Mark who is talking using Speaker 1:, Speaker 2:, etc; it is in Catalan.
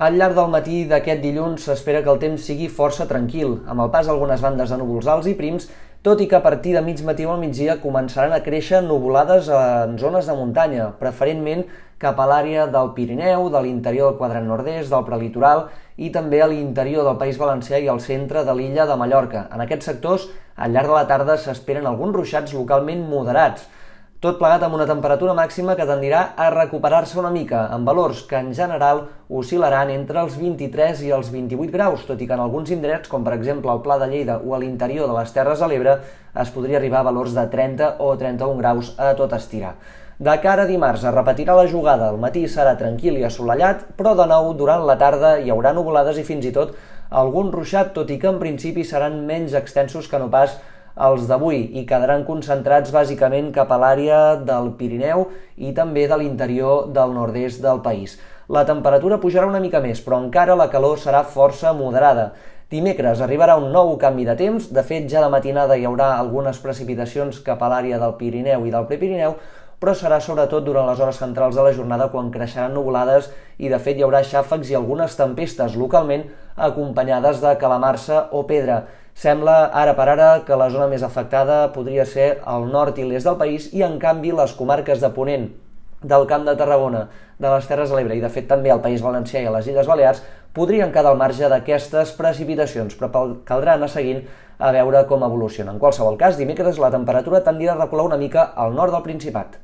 Speaker 1: Al llarg del matí d'aquest dilluns s'espera que el temps sigui força tranquil, amb el pas d'algunes bandes de núvols alts i prims, tot i que a partir de mig matí o al migdia començaran a créixer nuvolades en zones de muntanya, preferentment cap a l'àrea del Pirineu, de l'interior del quadrant nord-est, del prelitoral i també a l'interior del País Valencià i al centre de l'illa de Mallorca. En aquests sectors, al llarg de la tarda s'esperen alguns ruixats localment moderats, tot plegat amb una temperatura màxima que tendirà a recuperar-se una mica, amb valors que en general oscil·laran entre els 23 i els 28 graus, tot i que en alguns indrets, com per exemple el Pla de Lleida o a l'interior de les Terres de l'Ebre, es podria arribar a valors de 30 o 31 graus a tot estirar. De cara a dimarts es repetirà la jugada, el matí serà tranquil i assolellat, però de nou durant la tarda hi haurà nuvolades i fins i tot algun ruixat, tot i que en principi seran menys extensos que no pas els d'avui i quedaran concentrats bàsicament cap a l'àrea del Pirineu i també de l'interior del nord-est del país. La temperatura pujarà una mica més, però encara la calor serà força moderada. Dimecres arribarà un nou canvi de temps, de fet ja de matinada hi haurà algunes precipitacions cap a l'àrea del Pirineu i del Prepirineu, però serà sobretot durant les hores centrals de la jornada quan creixeran nuvolades i de fet hi haurà xàfecs i algunes tempestes localment acompanyades de calamarsa o pedra. Sembla ara per ara que la zona més afectada podria ser el nord i l'est del país i en canvi les comarques de Ponent del Camp de Tarragona, de les Terres de l'Ebre i de fet també al País Valencià i les Illes Balears podrien quedar al marge d'aquestes precipitacions, però caldrà anar seguint a veure com evoluciona. En qualsevol cas, dimecres la temperatura tendirà a recular una mica al nord del Principat.